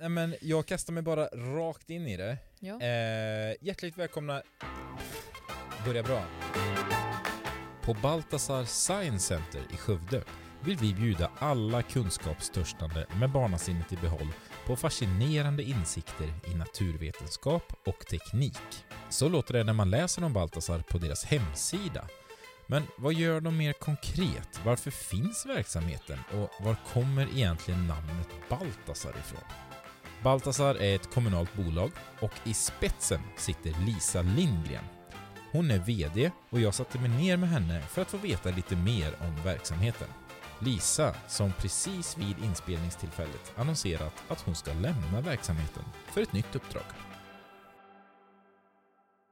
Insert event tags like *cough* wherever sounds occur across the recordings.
Nej, men jag kastar mig bara rakt in i det. Ja. Eh, hjärtligt välkomna. Börja bra. På Baltasar Science Center i Skövde vill vi bjuda alla kunskapstörstande med barnasinnet i behåll på fascinerande insikter i naturvetenskap och teknik. Så låter det när man läser om Baltasar på deras hemsida. Men vad gör de mer konkret? Varför finns verksamheten och var kommer egentligen namnet Baltasar ifrån? Baltasar är ett kommunalt bolag och i spetsen sitter Lisa Lindgren. Hon är VD och jag satte mig ner med henne för att få veta lite mer om verksamheten. Lisa, som precis vid inspelningstillfället annonserat att hon ska lämna verksamheten för ett nytt uppdrag.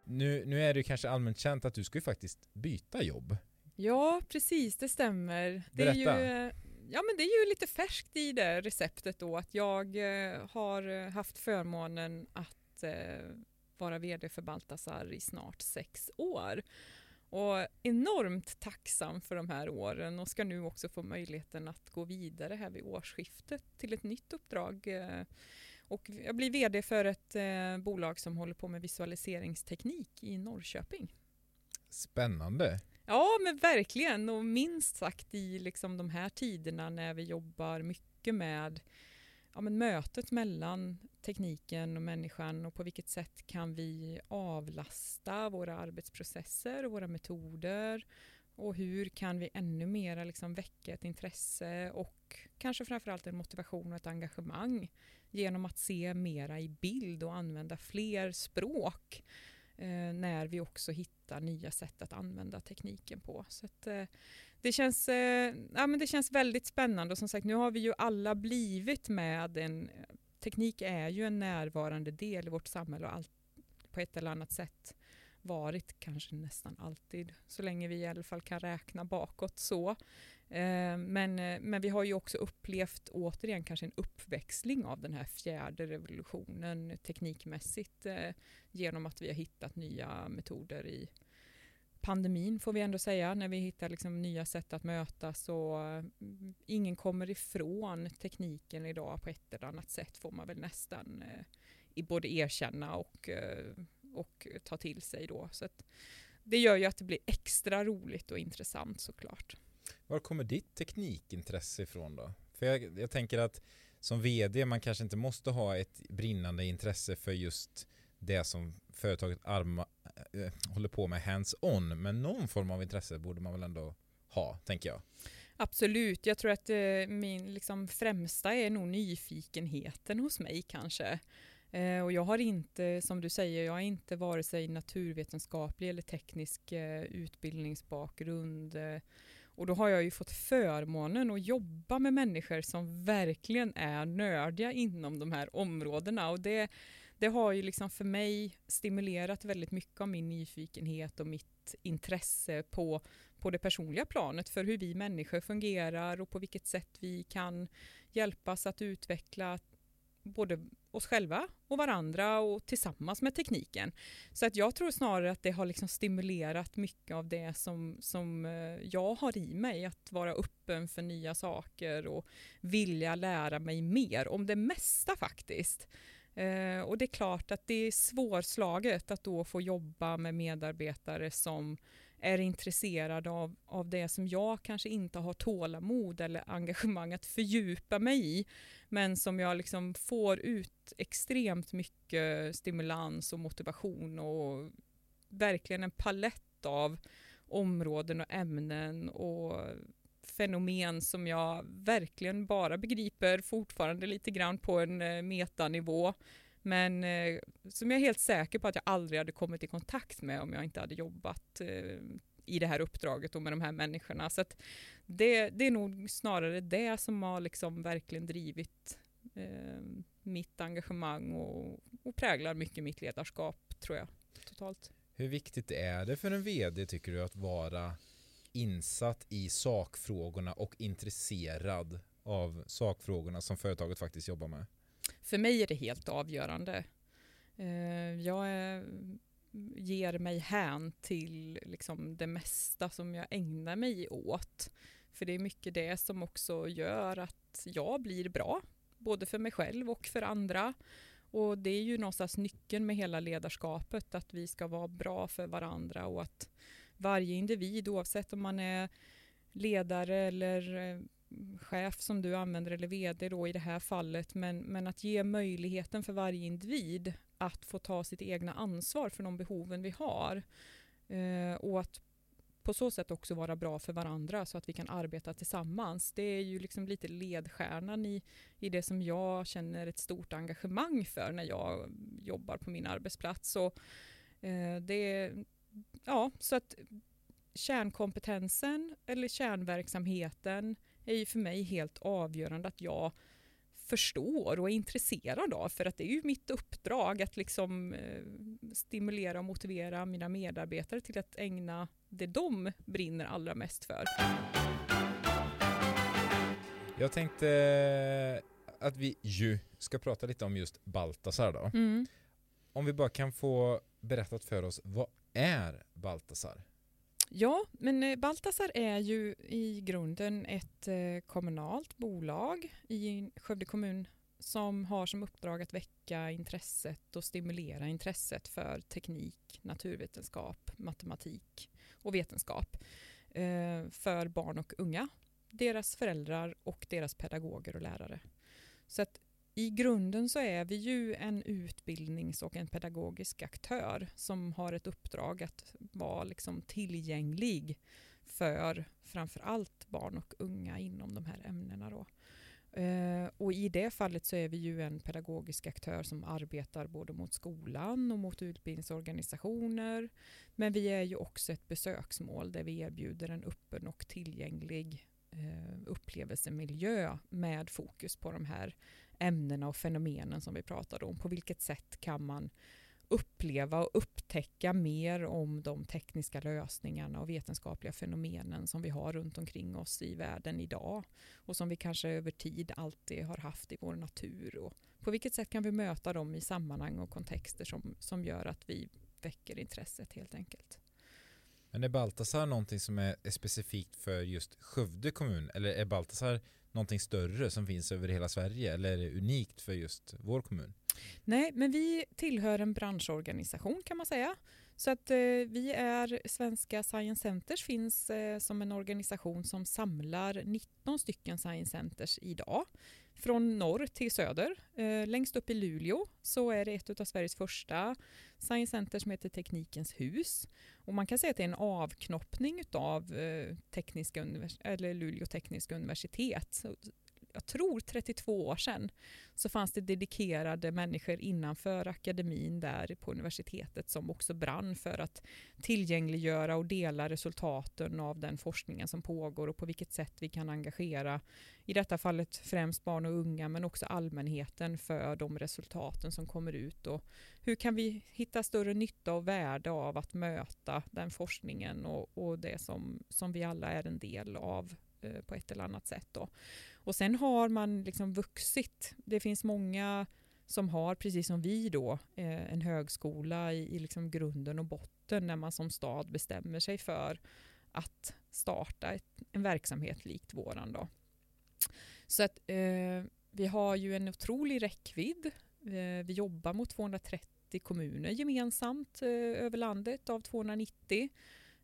Nu, nu är det kanske allmänt känt att du ska ju faktiskt byta jobb. ja, precis, det stämmer. Det är, ju, Berätta ja, men det är ju lite färskt i det receptet då att jag eh, har eh, haft förmånen att eh, vara VD för Baltasar i snart sex år. Och enormt tacksam för de här åren och ska nu också få möjligheten att gå vidare här vid årsskiftet till ett nytt uppdrag. eh, Och jag blir VD för ett eh, bolag som håller på med visualiseringsteknik i Norrköping. Spännande. Ja, men verkligen. Och minst sagt i liksom de här tiderna när vi jobbar mycket med ja, men mötet mellan tekniken och människan och på vilket sätt kan vi avlasta våra arbetsprocesser och våra metoder och hur kan vi ännu mer liksom väcka ett intresse och kanske framförallt en motivation och ett engagemang genom att se mera i bild och använda fler språk eh, Eh, när vi också hittar nya sätt att använda tekniken på. Så att, eh, det, känns, eh, ja, men det känns väldigt spännande och som sagt nu har vi ju alla blivit med en teknik är ju en närvarande del i vårt samhälle och allt på ett eller annat sätt varit kanske nästan alltid så länge vi i alla fall kan räkna bakåt så. Eh, Men, eh, men vi har ju också upplevt återigen kanske en uppväxling av den här fjärde revolutionen teknikmässigt eh, genom att vi har hittat nya metoder i pandemin får vi ändå säga när vi hittar liksom nya sätt att mötas och eh, ingen kommer ifrån tekniken idag på ett eller annat sätt får man väl nästan eh, både erkänna och, eh, och ta till sig då. Så det gör ju att det blir extra roligt och intressant såklart. Var kommer ditt teknikintresse ifrån då? För jag, jag tänker att som VD man kanske inte måste ha ett brinnande intresse för just det som företaget arma, äh, håller på med hands-on men någon form av intresse borde man väl ändå ha, tänker jag. Absolut, jag tror att eh, min liksom, främsta är nog nyfikenheten hos mig kanske. Eh, och jag har inte, som du säger, jag har inte vare sig naturvetenskaplig eller teknisk eh, utbildningsbakgrund. Eh, och då har jag ju fått förmånen att jobba med människor som verkligen är nördiga inom de här områdena. Och det, det har ju liksom för mig stimulerat väldigt mycket av min nyfikenhet och mitt intresse på, på det personliga planet för hur vi människor fungerar och på vilket sätt vi kan hjälpas att utveckla både oss själva och varandra och tillsammans med tekniken. Så att jag tror snarare att det har liksom stimulerat mycket av det som, som eh, jag har i mig, att vara öppen för nya saker och vilja lära mig mer om det mesta faktiskt. Eh, och det är klart att det är svårslaget att då få jobba med medarbetare som är intresserad av, av det som jag kanske inte har tålamod eller engagemang att fördjupa mig i. Men som jag liksom får ut extremt mycket stimulans och motivation och verkligen en palett av områden och ämnen och fenomen som jag verkligen bara begriper fortfarande lite grann på en eh, metanivå. Men eh, som jag är helt säker på att jag aldrig hade kommit i kontakt med om jag inte hade jobbat eh, i det här uppdraget och med de här människorna. Så att det, det är nog snarare det som har liksom verkligen drivit eh, mitt engagemang och, och präglar mycket mitt ledarskap tror jag totalt. Hur viktigt är det för en VD tycker du att vara insatt i sakfrågorna och intresserad av sakfrågorna som företaget faktiskt jobbar med? För mig är det helt avgörande. Eh, Jag är, ger mig hän till liksom det mesta som jag ägnar mig åt. För det är mycket det som också gör att jag blir bra både för mig själv och för andra. Och det är ju någonstans nyckeln med hela ledarskapet, att vi ska vara bra för varandra och att varje individ, oavsett om man är ledare eller eh, chef som du använder eller vd då i det här fallet, men, men att ge möjligheten för varje individ att få ta sitt egna ansvar för de behoven vi har. Eh, och att på så sätt också vara bra för varandra så att vi kan arbeta tillsammans. Det är ju liksom lite ledstjärnan i, i det som jag känner ett stort engagemang för när jag jobbar på min arbetsplats. Så, eh, det, ja, så att kärnkompetensen eller kärnverksamheten är ju för mig helt avgörande att jag förstår och är intresserad av. För att det är ju mitt uppdrag att liksom eh, stimulera och motivera mina medarbetare till att ägna det de brinner allra mest för. Jag tänkte att vi ju ska prata lite om just Baltasar då. Mm. Om vi bara kan få berättat för oss, vad är Baltasar? Ja, men eh, Baltasar är ju i grunden ett eh, kommunalt bolag i Skövde kommun som har som uppdrag att väcka intresset och stimulera intresset för teknik, naturvetenskap, matematik och vetenskap eh, för barn och unga, deras föräldrar och deras pedagoger och lärare. Så att i grunden så är vi ju en utbildnings och en pedagogisk aktör som har ett uppdrag att vara liksom tillgänglig för framförallt barn och unga inom de här ämnena. Då. Eh, och I det fallet så är vi ju en pedagogisk aktör som arbetar både mot skolan och mot utbildningsorganisationer. Men vi är ju också ett besöksmål där vi erbjuder en öppen och tillgänglig eh, upplevelsemiljö med fokus på de här ämnena och fenomenen som vi pratade om. På vilket sätt kan man uppleva och upptäcka mer om de tekniska lösningarna och vetenskapliga fenomenen som vi har runt omkring oss i världen idag och som vi kanske över tid alltid har haft i vår natur. Och på vilket sätt kan vi möta dem i sammanhang och kontexter som, som gör att vi väcker intresset helt enkelt. Men är Baltasar någonting som är, är specifikt för just Skövde kommun eller är Baltasar någonting större som finns över hela Sverige eller är det unikt för just vår kommun? Nej, men vi tillhör en branschorganisation kan man säga. Så att eh, vi är Svenska Science Centers finns eh, som en organisation som samlar 19 stycken Science Centers idag. Från norr till söder. Eh, längst upp i Luleå så är det ett av Sveriges första Science Center som heter Teknikens hus. Och man kan säga att det är en avknoppning av eh, tekniska eller Luleå tekniska universitet. Jag tror 32 år sedan, så fanns det dedikerade människor innanför akademin där på universitetet som också brann för att tillgängliggöra och dela resultaten av den forskningen som pågår och på vilket sätt vi kan engagera, i detta fallet främst barn och unga, men också allmänheten för de resultaten som kommer ut. Och hur kan vi hitta större nytta och värde av att möta den forskningen och, och det som, som vi alla är en del av? Eh, på ett eller annat sätt. Då. Och sen har man liksom vuxit. Det finns många som har, precis som vi då, eh, en högskola i, i liksom grunden och botten när man som stad bestämmer sig för att starta ett, en verksamhet likt våran. Då. Så att eh, vi har ju en otrolig räckvidd. Eh, vi jobbar mot 230 kommuner gemensamt eh, över landet av 290.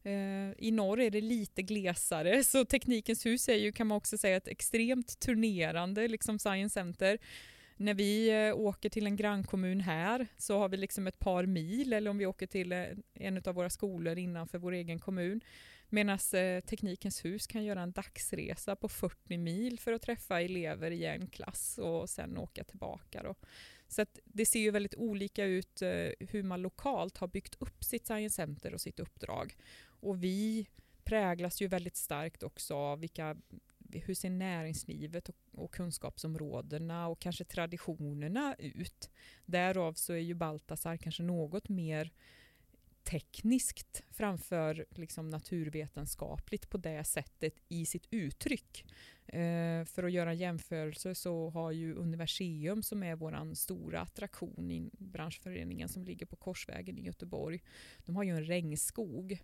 Eh, I norr är det lite glesare, *laughs* så Teknikens hus är ju, kan man också säga, ett extremt turnerande liksom science center. När vi eh, åker till en grannkommun här så har vi liksom ett par mil, eller om vi åker till eh, en av våra skolor innanför vår egen kommun. Medan eh, Teknikens hus kan göra en dagsresa på 40 mil för att träffa elever i en klass och sen åka tillbaka. Då. Så det ser ju väldigt olika ut eh, hur man lokalt har byggt upp sitt science center och sitt uppdrag. Och vi präglas ju väldigt starkt också av vilka, hur ser näringslivet och, och kunskapsområdena och kanske traditionerna ut. Därav så är ju Baltasar kanske något mer tekniskt framför liksom naturvetenskapligt på det sättet i sitt uttryck. Eh, för att göra en jämförelse så har ju Universium som är vår stora attraktion i branschföreningen som ligger på Korsvägen i Göteborg. De har ju en regnskog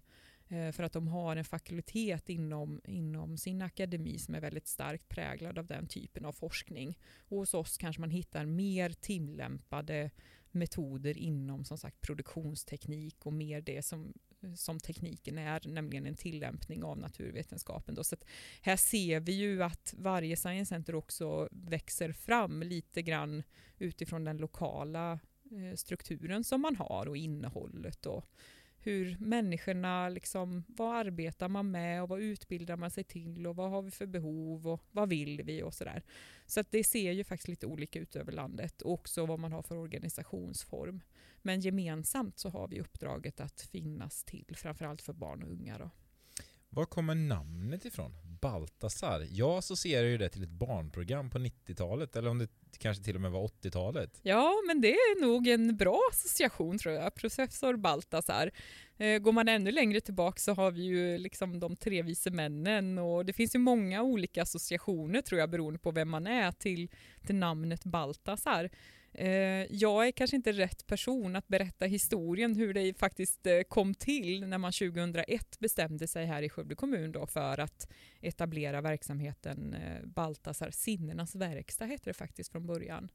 Eh, för att de har en fakultet inom, inom sin akademi som är väldigt starkt präglad av den typen av forskning. Och hos oss kanske man hittar mer tillämpade metoder inom som sagt produktionsteknik och mer det som, som tekniken är, nämligen en tillämpning av naturvetenskapen. Då. Så här ser vi ju att varje science center också växer fram lite grann utifrån den lokala eh, strukturen som man har och innehållet och hur människorna, liksom, vad arbetar man med och vad utbildar man sig till och vad har vi för behov och vad vill vi och sådär. Så att det ser ju faktiskt lite olika ut över landet och också vad man har för organisationsform. Men gemensamt så har vi uppdraget att finnas till, framförallt för barn och unga. Då. Var kommer namnet ifrån? Baltasar? Jag associerar ju det till ett barnprogram på 90-talet eller om det kanske till och med var 80-talet. Ja, men det är nog en bra association tror jag. Professor Baltasar. Eh, går man ännu längre tillbaka så har vi ju liksom de tre vise männen och det finns ju många olika associationer tror jag beroende på vem man är till, till namnet Baltasar. Eh, jag är kanske inte rätt person att berätta historien hur det faktiskt eh, kom till när man 2001 bestämde sig här i Skövde kommun då för att etablera verksamheten eh, Baltasar Sinnenas verkstad hette det faktiskt från början.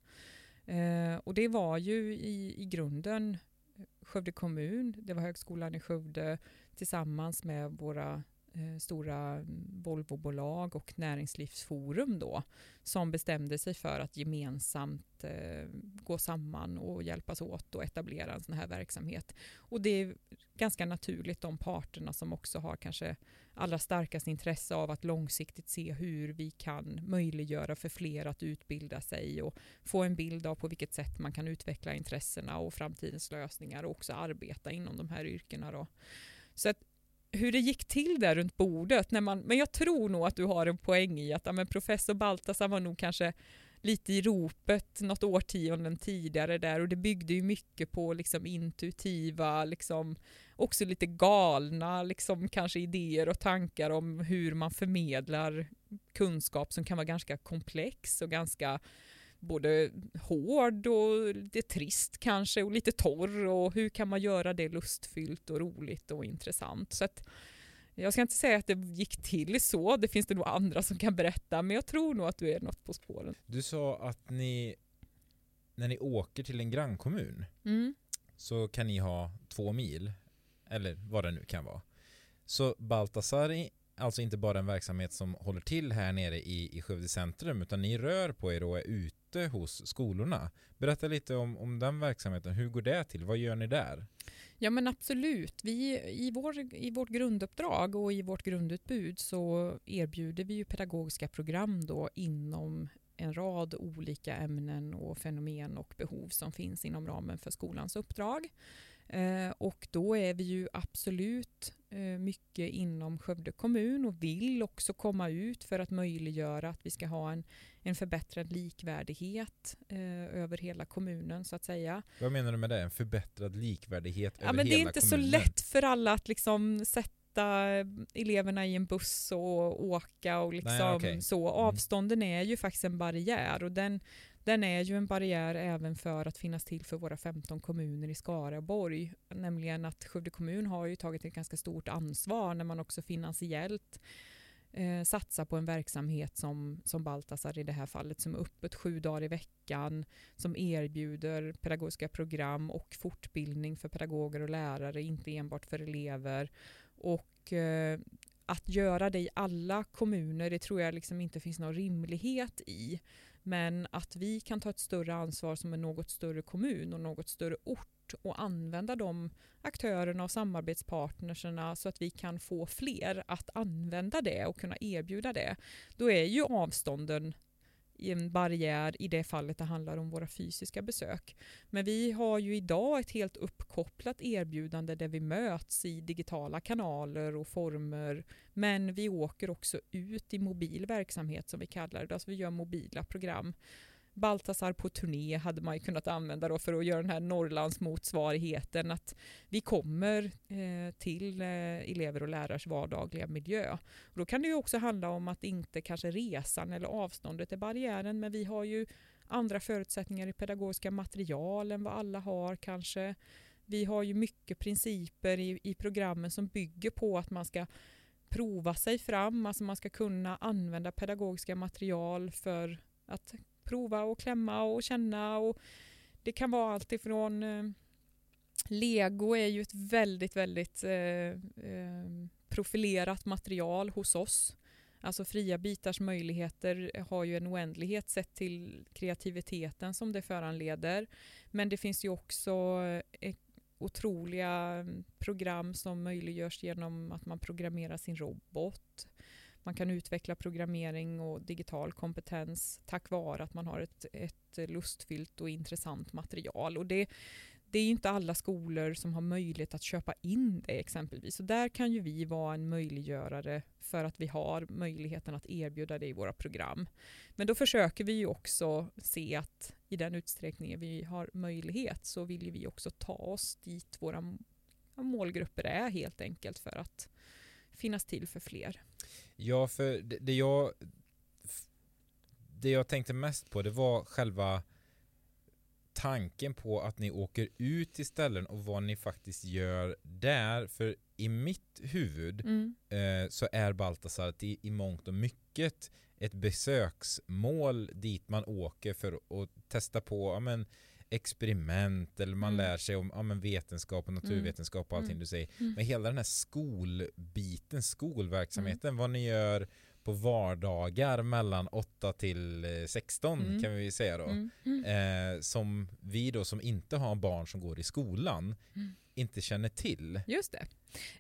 Eh, och det var ju i, i grunden Skövde kommun, det var Högskolan i Skövde tillsammans med våra Eh, stora Volvobolag och Näringslivsforum då, som bestämde sig för att gemensamt eh, gå samman och hjälpas åt och etablera en sån här verksamhet. Och det är ganska naturligt de parterna som också har kanske allra starkast intresse av att långsiktigt se hur vi kan möjliggöra för fler att utbilda sig och få en bild av på vilket sätt man kan utveckla intressena och framtidens lösningar och också arbeta inom de här yrkena. Då. Så att hur det gick till där runt bordet. När man, men jag tror nog att du har en poäng i att ja, men professor Baltasar var nog kanske lite i ropet något årtionden tidigare där och det byggde ju mycket på liksom intuitiva, liksom, också lite galna liksom, kanske idéer och tankar om hur man förmedlar kunskap som kan vara ganska komplex och ganska både hård och lite trist kanske och lite torr och hur kan man göra det lustfyllt och roligt och intressant. Så att, jag ska inte säga att det gick till så, det finns det nog andra som kan berätta, men jag tror nog att du är något på spåren. Du sa att ni, när ni åker till en grannkommun, mm. så kan ni ha två mil, eller vad det nu kan vara. Så Baltasar alltså inte bara en verksamhet som håller till här nere i, i Skövde centrum, utan ni rör på er och är ute hos skolorna. Berätta lite om, om den verksamheten. Hur går det till? Vad gör ni där? Ja men absolut. Vi, i, vår, I vårt grunduppdrag och i vårt grundutbud så erbjuder vi ju pedagogiska program då inom en rad olika ämnen och fenomen och behov som finns inom ramen för skolans uppdrag. Eh, och då är vi ju absolut eh, mycket inom Skövde kommun och vill också komma ut för att möjliggöra att vi ska ha en, en förbättrad likvärdighet eh, över hela kommunen så att säga. Vad menar du med det? En förbättrad likvärdighet ja, över men hela Det är inte kommunen? så lätt för alla att liksom sätta eleverna i en buss och åka och liksom Nej, okay. så. Mm. Avstånden är ju faktiskt en barriär och den den är ju en barriär även för att finnas till för våra 15 kommuner i Skaraborg. Nämligen att Skövde kommun har ju tagit ett ganska stort ansvar när man också finansiellt eh, satsar på en verksamhet som, som Baltasar i det här fallet som är öppet sju dagar i veckan, som erbjuder pedagogiska program och fortbildning för pedagoger och lärare, inte enbart för elever. Och eh, att göra det i alla kommuner, det tror jag liksom inte finns någon rimlighet i. Men att vi kan ta ett större ansvar som en något större kommun och något större ort och använda de aktörerna och samarbetspartnerserna så att vi kan få fler att använda det och kunna erbjuda det. Då är ju avstånden en barriär i det fallet det handlar om våra fysiska besök. Men vi har ju idag ett helt uppkopplat erbjudande där vi möts i digitala kanaler och former. Men vi åker också ut i mobil verksamhet som vi kallar det. Alltså vi gör mobila program Baltasar på turné hade man ju kunnat använda då för att göra den här Norrlands motsvarigheten att vi kommer eh, till eh, elever och lärares vardagliga miljö. Och då kan det ju också handla om att inte kanske resan eller avståndet är barriären men vi har ju andra förutsättningar i pedagogiska material än vad alla har kanske. vi har ju mycket principer i, i programmen som bygger på att man ska prova sig fram, alltså man ska kunna använda pedagogiska material för att prova och klämma och känna och det kan vara allt ifrån eh, Lego är ju ett väldigt, väldigt eh, eh, profilerat material hos oss. Alltså fria bitars möjligheter har ju en oändlighet sett till kreativiteten som det föranleder. Men det finns ju också eh, otroliga mm, program som möjliggörs genom att man programmerar sin robot. Man kan utveckla programmering och digital kompetens tack vare att man har ett, ett lustfyllt och intressant material. Och det, det är inte alla skolor som har möjlighet att köpa in det exempelvis. Så där kan ju vi vara en möjliggörare för att vi har möjligheten att erbjuda det i våra program. Men då försöker vi ju också se att i den utsträckning vi har möjlighet så vill vi också ta oss dit våra målgrupper är helt enkelt för att finnas till för fler. Ja, för det, det jag det jag tänkte mest på det var själva tanken på att ni åker ut till ställen och vad ni faktiskt gör där. För i mitt huvud mm. eh, så är Baltasar i, i mångt och mycket ett besöksmål dit man åker för att testa på ja, men, experiment eller man mm. lär sig om ja, men vetenskap och naturvetenskap och allting mm. du säger. Mm. Men hela den här skolbiten, skolverksamheten, mm. vad ni gör på vardagar mellan 8 till 16 mm. kan vi säga då. Mm. Mm. Eh, som vi då som inte har barn som går i skolan mm. inte känner till. Just det.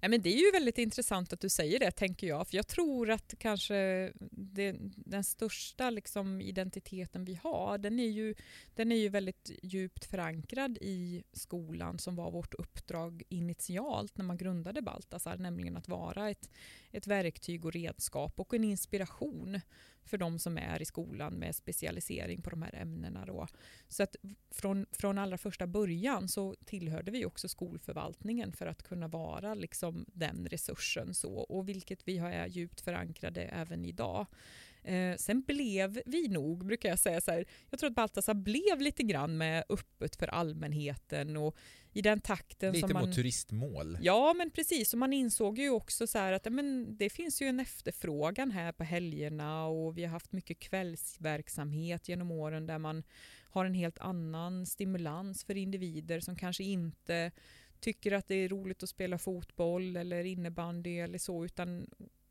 Ja, men det är ju väldigt intressant att du säger det, tänker jag. För jag tror att kanske det, den största liksom, identiteten vi har, den är, ju, den är ju väldigt djupt förankrad i skolan som var vårt uppdrag initialt när man grundade Baltasar, nämligen att vara ett, ett verktyg och redskap och en inspiration för de som är i skolan med specialisering på de här ämnena. Då. Så att från, från allra första början så tillhörde vi också skolförvaltningen för att kunna vara liksom den resursen. Så, och vilket vi är djupt förankrade även idag. Eh, sen blev vi nog, brukar jag säga så här, jag tror att Baltasar blev lite grann med öppet för allmänheten och i den takten lite som man... mot turistmål. Ja, men precis. Och man insåg ju också så att men, det finns ju en efterfrågan här på helgerna och vi har haft mycket kvällsverksamhet genom åren där man har en helt annan stimulans för individer som kanske inte tycker att det är roligt att spela fotboll eller innebandy eller så utan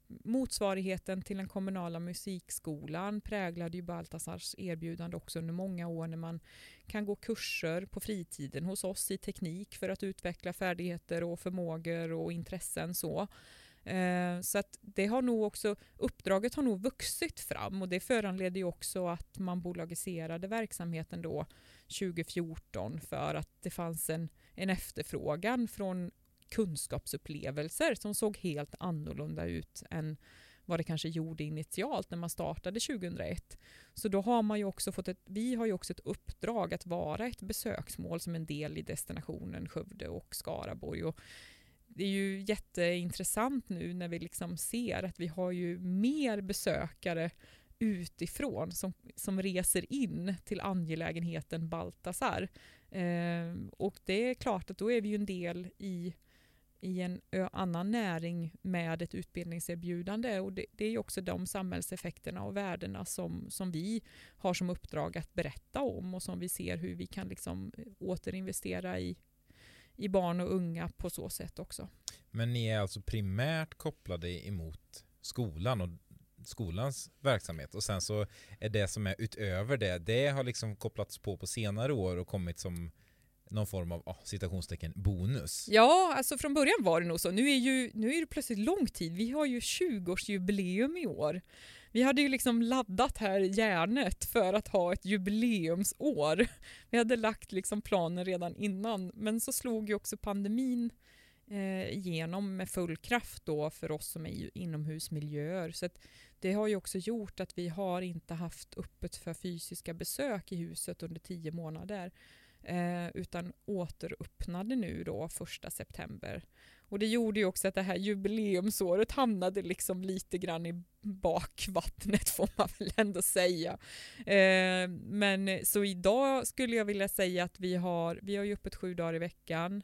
motsvarigheten till den kommunala musikskolan präglade ju Baltasars erbjudande också under många år när man kan gå kurser på fritiden hos oss i teknik för att utveckla färdigheter och förmågor och intressen. så. Eh, så att det har nog också, uppdraget har nog vuxit fram och det föranledde ju också att man bolagiserade verksamheten då 2014 för att det fanns en, en efterfrågan från kunskapsupplevelser som såg helt annorlunda ut än vad det kanske gjorde initialt när man startade 2001. Så då har man ju också fått ett, vi har ju också ett uppdrag att vara ett besöksmål som en del i destinationen Skövde och Skaraborg. Och det är ju jätteintressant nu när vi liksom ser att vi har ju mer besökare utifrån som, som reser in till angelägenheten Baltasar. Eh, och det är klart att då är vi ju en del i i en annan näring med ett utbildningserbjudande. Och det, det är också de samhällseffekterna och värdena som, som vi har som uppdrag att berätta om och som vi ser hur vi kan liksom eh, återinvestera i, i barn och unga på så sätt också. Men ni är alltså primärt kopplade emot skolan och skolans verksamhet och sen så är det som är utöver det, det har liksom kopplats på på senare år och kommit som någon form av oh, citationstecken bonus. Ja, alltså från början var det nog så. Nu är, ju, nu är det plötsligt lång tid. Vi har ju 20-årsjubileum i år. Vi hade ju liksom laddat här järnet för att ha ett jubileumsår. Vi hade lagt liksom planen redan innan, men så slog ju också pandemin eh, igenom med full kraft då för oss som är i inomhusmiljöer. Så det har ju också gjort att vi har inte haft öppet för fysiska besök i huset under tio månader. eh, utan återöppnade nu då första september. Och det gjorde ju också att det här jubileumsåret hamnade liksom lite grann i bakvattnet *laughs* får man väl ändå säga. Eh, men eh, så idag skulle jag vilja säga att vi har, vi har ju öppet sju dagar i veckan.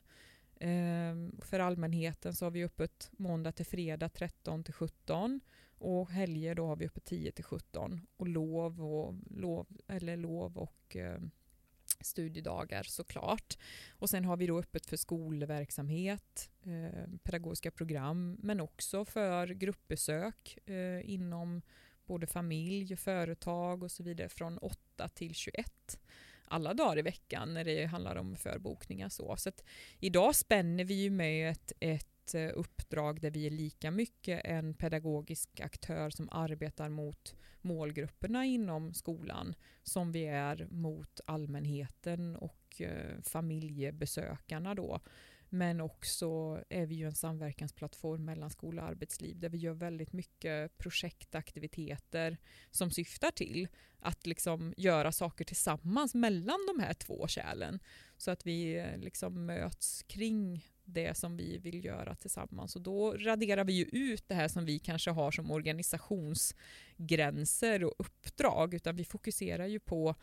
Eh, för allmänheten så har vi öppet måndag till fredag 13 till 17 och helger då har vi öppet 10 till 17 och lov och lov eller lov och eh, studiedagar såklart. Och sen har vi då öppet för skolverksamhet, eh, pedagogiska program, men också för gruppbesök eh, inom både familj, företag och så vidare från 8 till 21 alla dagar i veckan när det handlar om förbokningar. Så, så att idag spänner vi ju med ett, ett ett eh, uppdrag där vi är lika mycket en pedagogisk aktör som arbetar mot målgrupperna inom skolan som vi är mot allmänheten och eh, familjebesökarna då. Men också är vi ju en samverkansplattform mellan skola och arbetsliv där vi gör väldigt mycket projektaktiviteter som syftar till att liksom göra saker tillsammans mellan de här två kärlen. Så att vi eh, liksom möts kring det som vi vill göra tillsammans. Och då raderar vi ju ut det här som vi kanske har som organisationsgränser och uppdrag, utan vi fokuserar ju på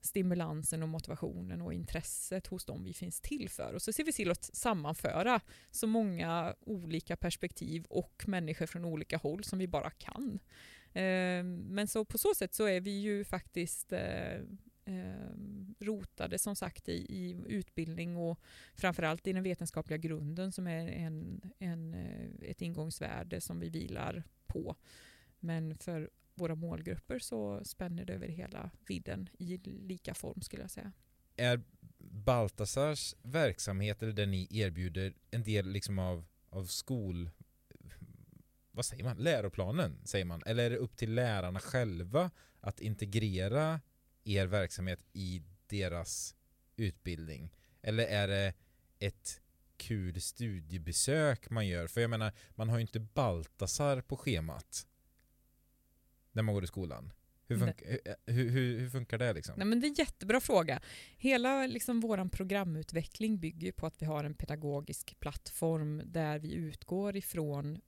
stimulansen och motivationen och intresset hos dem vi finns till för. Och så ser vi till att sammanföra så många olika perspektiv och människor från olika håll som vi bara kan. Ehm, men så på så sätt så är vi ju faktiskt eh, eh, rotade som sagt i, i, utbildning och framförallt i den vetenskapliga grunden som är en, en, eh, ett ingångsvärde som vi vilar på. Men för våra målgrupper så spänner det över hela vidden i lika form skulle jag säga. Är Baltasars verksamhet eller det ni erbjuder en del liksom av, av skol vad säger man, läroplanen säger man, eller är det upp till lärarna själva att integrera er verksamhet i deras utbildning? Eller är det ett kul studiebesök man gör? För jag menar, man har ju inte Baltasar på schemat när man går i skolan. Hur, fun hur, hur, hur, funkar det? Liksom? Nej, men det är en jättebra fråga. Hela liksom, vår programutveckling bygger på att vi har en pedagogisk plattform där vi utgår ifrån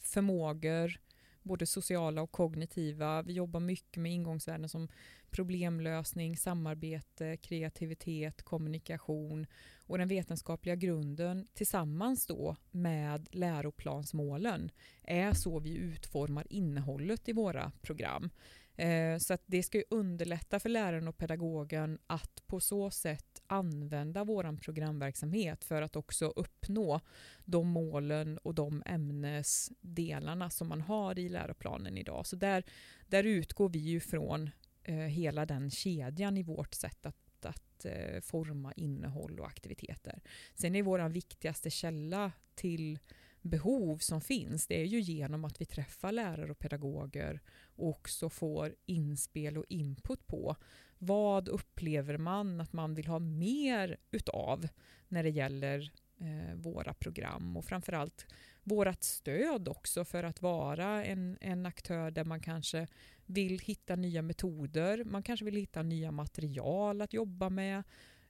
förmågor, både sociala och kognitiva. Vi jobbar mycket med ingångsvärden som problemlösning, samarbete, kreativitet, kommunikation och den vetenskapliga grunden tillsammans då med läroplansmålen är så vi utformar innehållet i våra program. Eh, så att det ska underlätta för läraren och pedagogen att på så sätt använda vår programverksamhet för att också uppnå de målen och de ämnesdelarna som man har i läroplanen idag. Så där, där utgår vi ju från eh, hela den kedjan i vårt sätt att, att eh, forma innehåll och aktiviteter. Sen är vår viktigaste källa till behov som finns, det är ju genom att vi träffar lärare och pedagoger och också får inspel och input på vad upplever man att man vill ha mer utav när det gäller eh, våra program och framförallt vårat stöd också för att vara en, en aktör där man kanske vill hitta nya metoder, man kanske vill hitta nya material att jobba med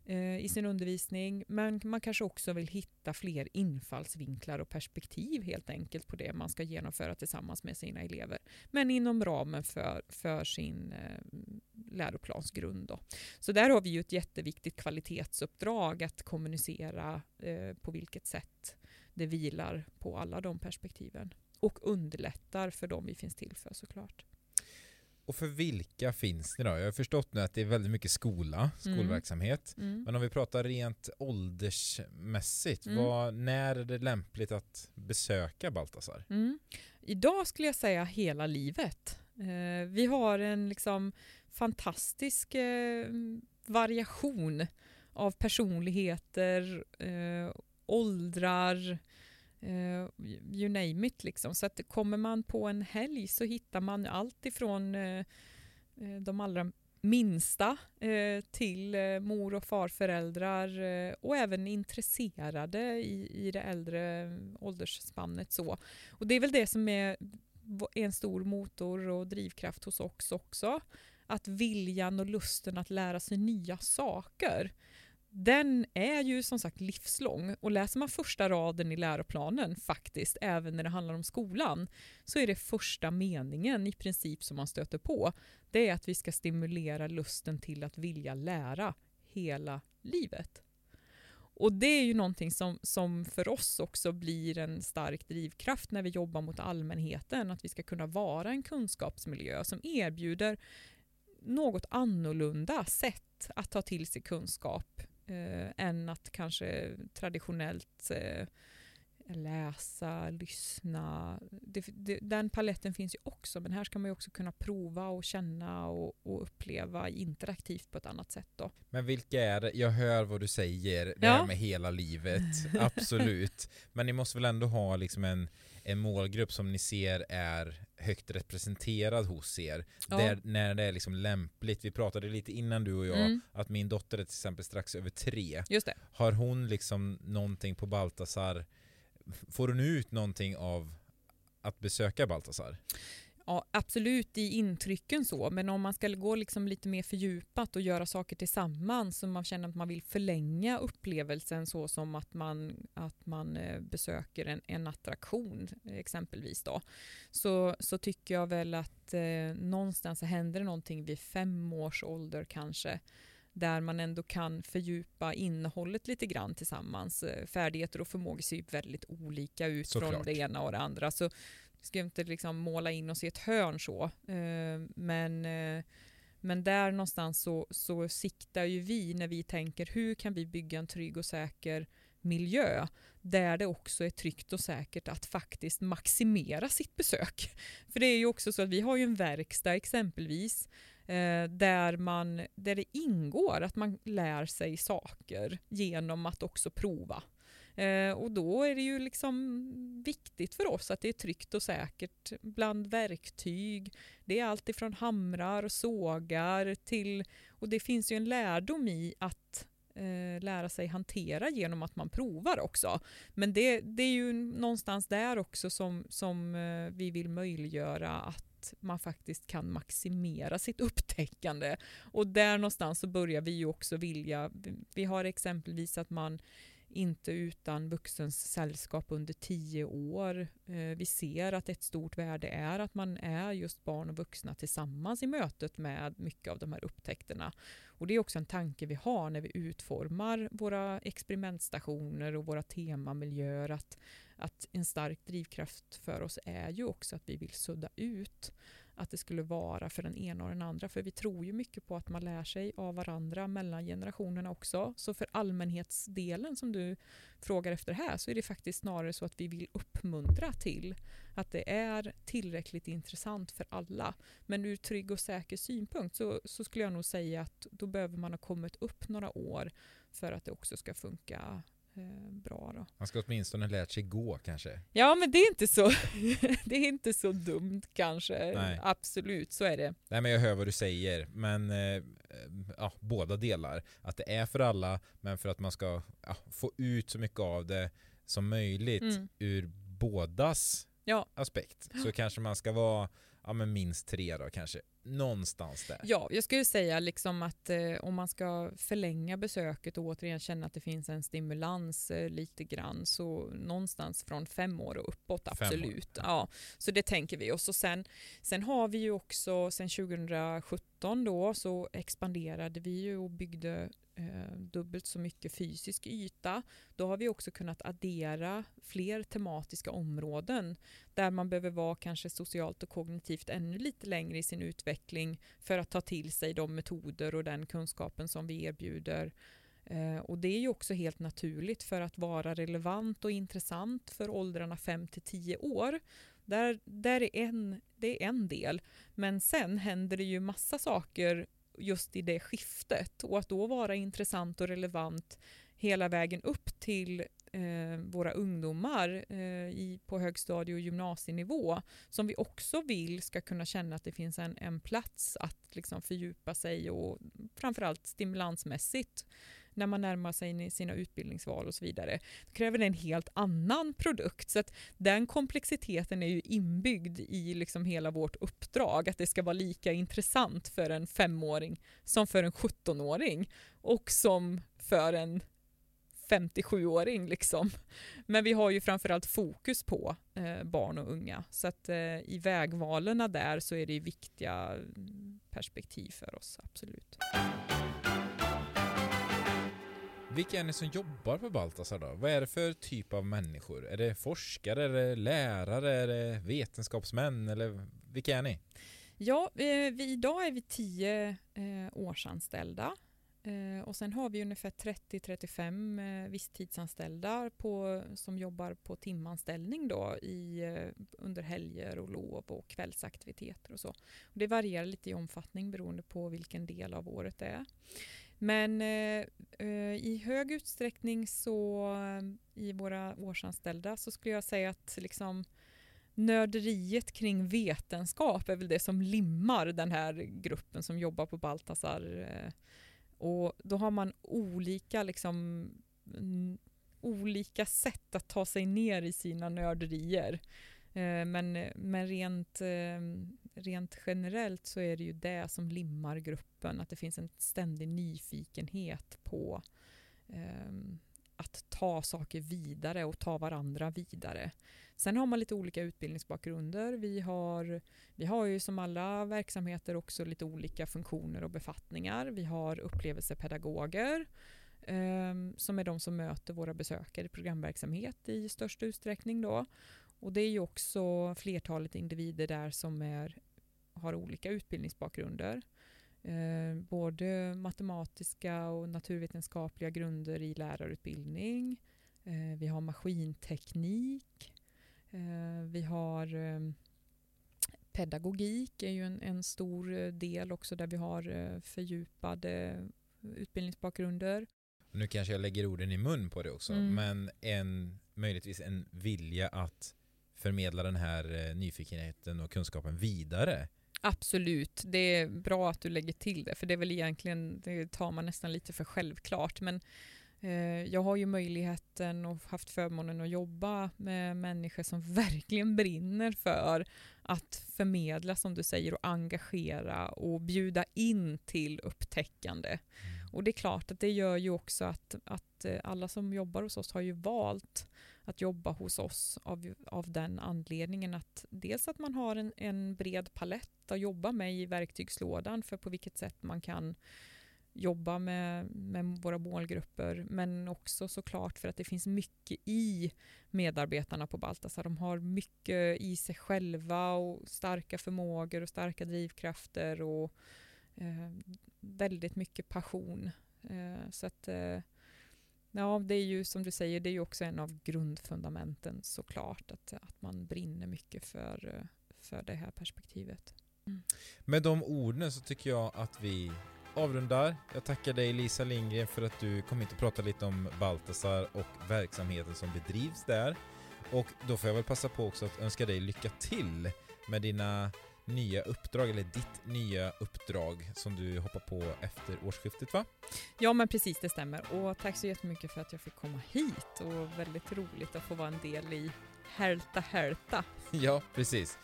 eh, i sin undervisning, men man kanske också vill hitta fler infallsvinklar och perspektiv helt enkelt på det man ska genomföra tillsammans med sina elever, men inom ramen för, för sin eh, läroplansgrund. Då. Så där har vi ju ett jätteviktigt kvalitetsuppdrag att kommunicera eh, på vilket sätt det vilar på alla de perspektiven och underlättar för dem vi finns till för såklart. Och för vilka finns ni då? Jag har förstått nu att det är väldigt mycket skola, mm. skolverksamhet. Mm. Mm. Men om vi pratar rent åldersmässigt, mm. vad, när är det lämpligt att besöka Baltasar? Mm. Idag skulle jag säga hela livet. Eh, vi har en liksom fantastisk eh, variation av personligheter, eh, åldrar, you name it. Liksom. Så att kommer man på en helg så hittar man allt ifrån eh, eh de allra minsta eh, till eh, mor och farföräldrar eh, och även intresserade i, i det äldre åldersspannet. Så. Och det är väl det som är en stor motor och drivkraft hos oss också. att viljan och lusten att lära sig nya saker, den är ju som sagt livslång. Och läser man första raden i läroplanen faktiskt, även när det handlar om skolan, så är det första meningen i princip som man stöter på. Det är att vi ska stimulera lusten till att vilja lära hela livet. Och det är ju någonting som, som för oss också blir en stark drivkraft när vi jobbar mot allmänheten, att vi ska kunna vara en kunskapsmiljö som erbjuder något annorlunda sätt att ta till sig kunskap eh, än att kanske traditionellt eh, läsa, lyssna. Det, det, den paletten finns ju också, men här ska man ju också kunna prova och känna och, och, uppleva interaktivt på ett annat sätt. Då. Men vilka är det? Jag hör vad du säger, det här med hela livet, *laughs* absolut. Men ni måste väl ändå ha liksom en, en målgrupp som ni ser är högt representerad hos er. Ja. Där, när det är liksom lämpligt. Vi pratade lite innan du och jag mm. att min dotter är till exempel strax över tre. Har hon liksom någonting på Baltasar Får du ut någonting av att besöka Baltasar? Ja, absolut i intrycken så, men om man ska gå liksom lite mer fördjupat och göra saker tillsammans så man känner att man vill förlänga upplevelsen så som att man, att man eh, besöker en, en attraktion exempelvis då, så, så tycker jag väl att eh, någonstans händer det någonting vid fem års ålder kanske där man ändå kan fördjupa innehållet lite grann tillsammans. Eh, färdigheter och förmågor ser ju väldigt olika ut Såklart. från det ena och det andra. Så ska inte liksom måla in oss i ett hörn så. Eh, men, eh, men där någonstans så, så siktar ju vi när vi tänker hur kan vi bygga en trygg och säker miljö där det också är tryggt och säkert att faktiskt maximera sitt besök. För det är ju också så att vi har ju en verkstad exempelvis eh, där, man, där det ingår att man lär sig saker genom att också prova. Eh, och då är det ju liksom viktigt för oss att det är tryggt och säkert bland verktyg. Det är allt ifrån hamrar och sågar till, och det finns ju en lärdom i att eh, lära sig hantera genom att man provar också. Men det, det är ju någonstans där också som, som eh, vi vill möjliggöra att man faktiskt kan maximera sitt upptäckande. Och där någonstans så börjar vi ju också vilja, vi har exempelvis att man inte utan vuxens sällskap under tio år. Eh, vi ser att ett stort värde är att man är just barn och vuxna tillsammans i mötet med mycket av de här upptäckterna. Och det är också en tanke vi har när vi utformar våra experimentstationer och våra temamiljöer att, att en stark drivkraft för oss är ju också att vi vill sudda ut att det skulle vara för den ena och den andra. För vi tror ju mycket på att man lär sig av varandra mellan generationerna också. Så för allmänhetsdelen som du frågar efter här så är det faktiskt snarare så att vi vill uppmuntra till att det är tillräckligt intressant för alla. Men ur trygg och säker synpunkt så, så skulle jag nog säga att då behöver man ha kommit upp några år för att det också ska funka bra. Då. Man ska åtminstone lärt sig gå kanske? Ja, men det är inte så, *laughs* det är inte så dumt kanske. Nej. Absolut, så är det. Nej, men jag hör vad du säger, men eh, ja, båda delar. Att det är för alla, men för att man ska ja, få ut så mycket av det som möjligt mm. ur bådas ja. aspekt. Så kanske man ska vara ja, men minst tre då kanske. Någonstans där. Ja, jag skulle säga liksom att eh, om man ska förlänga besöket och återigen känna att det finns en stimulans eh, lite grann så någonstans från fem år och uppåt absolut. Ja, så det tänker vi. Och så sen, sen har vi ju också sen 2017 då så expanderade vi ju och byggde eh, dubbelt så mycket fysisk yta. Då har vi också kunnat addera fler tematiska områden där man behöver vara kanske socialt och kognitivt ännu lite längre i sin utveckling för att ta till sig de metoder och den kunskapen som vi erbjuder. Eh, och det är ju också helt naturligt för att vara relevant och intressant för åldrarna 5 till 10 år. Där, där är en, det är en del. Men sen händer det ju massa saker just i det skiftet och att då vara intressant och relevant hela vägen upp till eh, våra ungdomar eh, i, på högstadie och gymnasienivå som vi också vill ska kunna känna att det finns en, en plats att liksom fördjupa sig och framförallt stimulansmässigt när man närmar sig sina utbildningsval och så vidare. Då kräver det en helt annan produkt. Så att den komplexiteten är ju inbyggd i liksom hela vårt uppdrag. Att det ska vara lika intressant för en femåring som för en 17-åring och som för en 57-åring. Liksom. Men vi har ju framförallt fokus på eh, barn och unga. Så att eh, i vägvalen där så är det viktiga mm, perspektiv för oss, absolut. Vilka är ni som jobbar på Baltasar då? Vad är det för typ av människor? Är det forskare, är det lärare, är det vetenskapsmän eller vilka är ni? Ja, eh, vi, idag är vi tio eh, årsanställda eh, och sen har vi ungefär 30-35 eh, visstidsanställda på, som jobbar på timanställning då i, eh, under helger och lov och kvällsaktiviteter och så. Och det varierar lite i omfattning beroende på vilken del av året det är. Men eh, eh, i hög utsträckning så eh, i våra årsanställda så skulle jag säga att liksom nörderiet kring vetenskap är väl det som limmar den här gruppen som jobbar på Baltasar. Eh. Och då har man olika liksom olika sätt att ta sig ner i sina nörderier. Men, men rent, rent generellt så är det ju det som limmar gruppen, att det finns en ständig nyfikenhet på um, att ta saker vidare och ta varandra vidare. Sen har man lite olika utbildningsbakgrunder. Vi har, vi har ju som alla verksamheter också lite olika funktioner och befattningar. Vi har upplevelsepedagoger um, som är de som möter våra besökare i programverksamhet i störst utsträckning. Då. Och det är ju också flertalet individer där som är, har olika utbildningsbakgrunder. Eh, både matematiska och naturvetenskapliga grunder i lärarutbildning. Eh, vi har maskinteknik. Eh, vi har eh, pedagogik är ju en, en, stor del också där vi har eh, fördjupade utbildningsbakgrunder. Nu kanske jag lägger orden i mun på det också, mm. men en, möjligtvis en vilja att förmedla den här eh, nyfikenheten och kunskapen vidare. Absolut, det är bra att du lägger till det, för det är väl egentligen, det tar man nästan lite för självklart. Men eh, jag har ju möjligheten och haft förmånen att jobba med människor som *laughs* verkligen brinner för att förmedla, som du säger, och engagera och bjuda in till upptäckande. Mm. Och det är klart att det gör ju också att, att eh, alla som jobbar hos oss har ju valt att jobba hos oss av, av den anledningen att dels att man har en, en bred palett att jobba med i verktygslådan för på vilket sätt man kan jobba med, med våra målgrupper men också såklart för att det finns mycket i medarbetarna på Baltasar. De har mycket i sig själva och starka förmågor och starka drivkrafter och eh, väldigt mycket passion. Eh, så att eh, Ja, det är ju som du säger, det är ju också en av grundfundamenten såklart, att, att man brinner mycket för, för det här perspektivet. Mm. Med de orden så tycker jag att vi avrundar. Jag tackar dig Lisa Lindgren för att du kom hit och pratade lite om Baltasar och verksamheten som bedrivs där. Och då får jag väl passa på också att önska dig lycka till med dina nya uppdrag, eller ditt nya uppdrag som du hoppar på efter årsskiftet va? Ja men precis, det stämmer. Och tack så jättemycket för att jag fick komma hit och väldigt roligt att få vara en del i Härta Härta. *laughs* Ja, precis.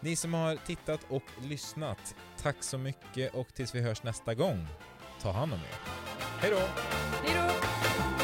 Ni som har tittat och lyssnat, tack så mycket och tills vi hörs nästa gång, ta hand om er. Hej då! Hej då!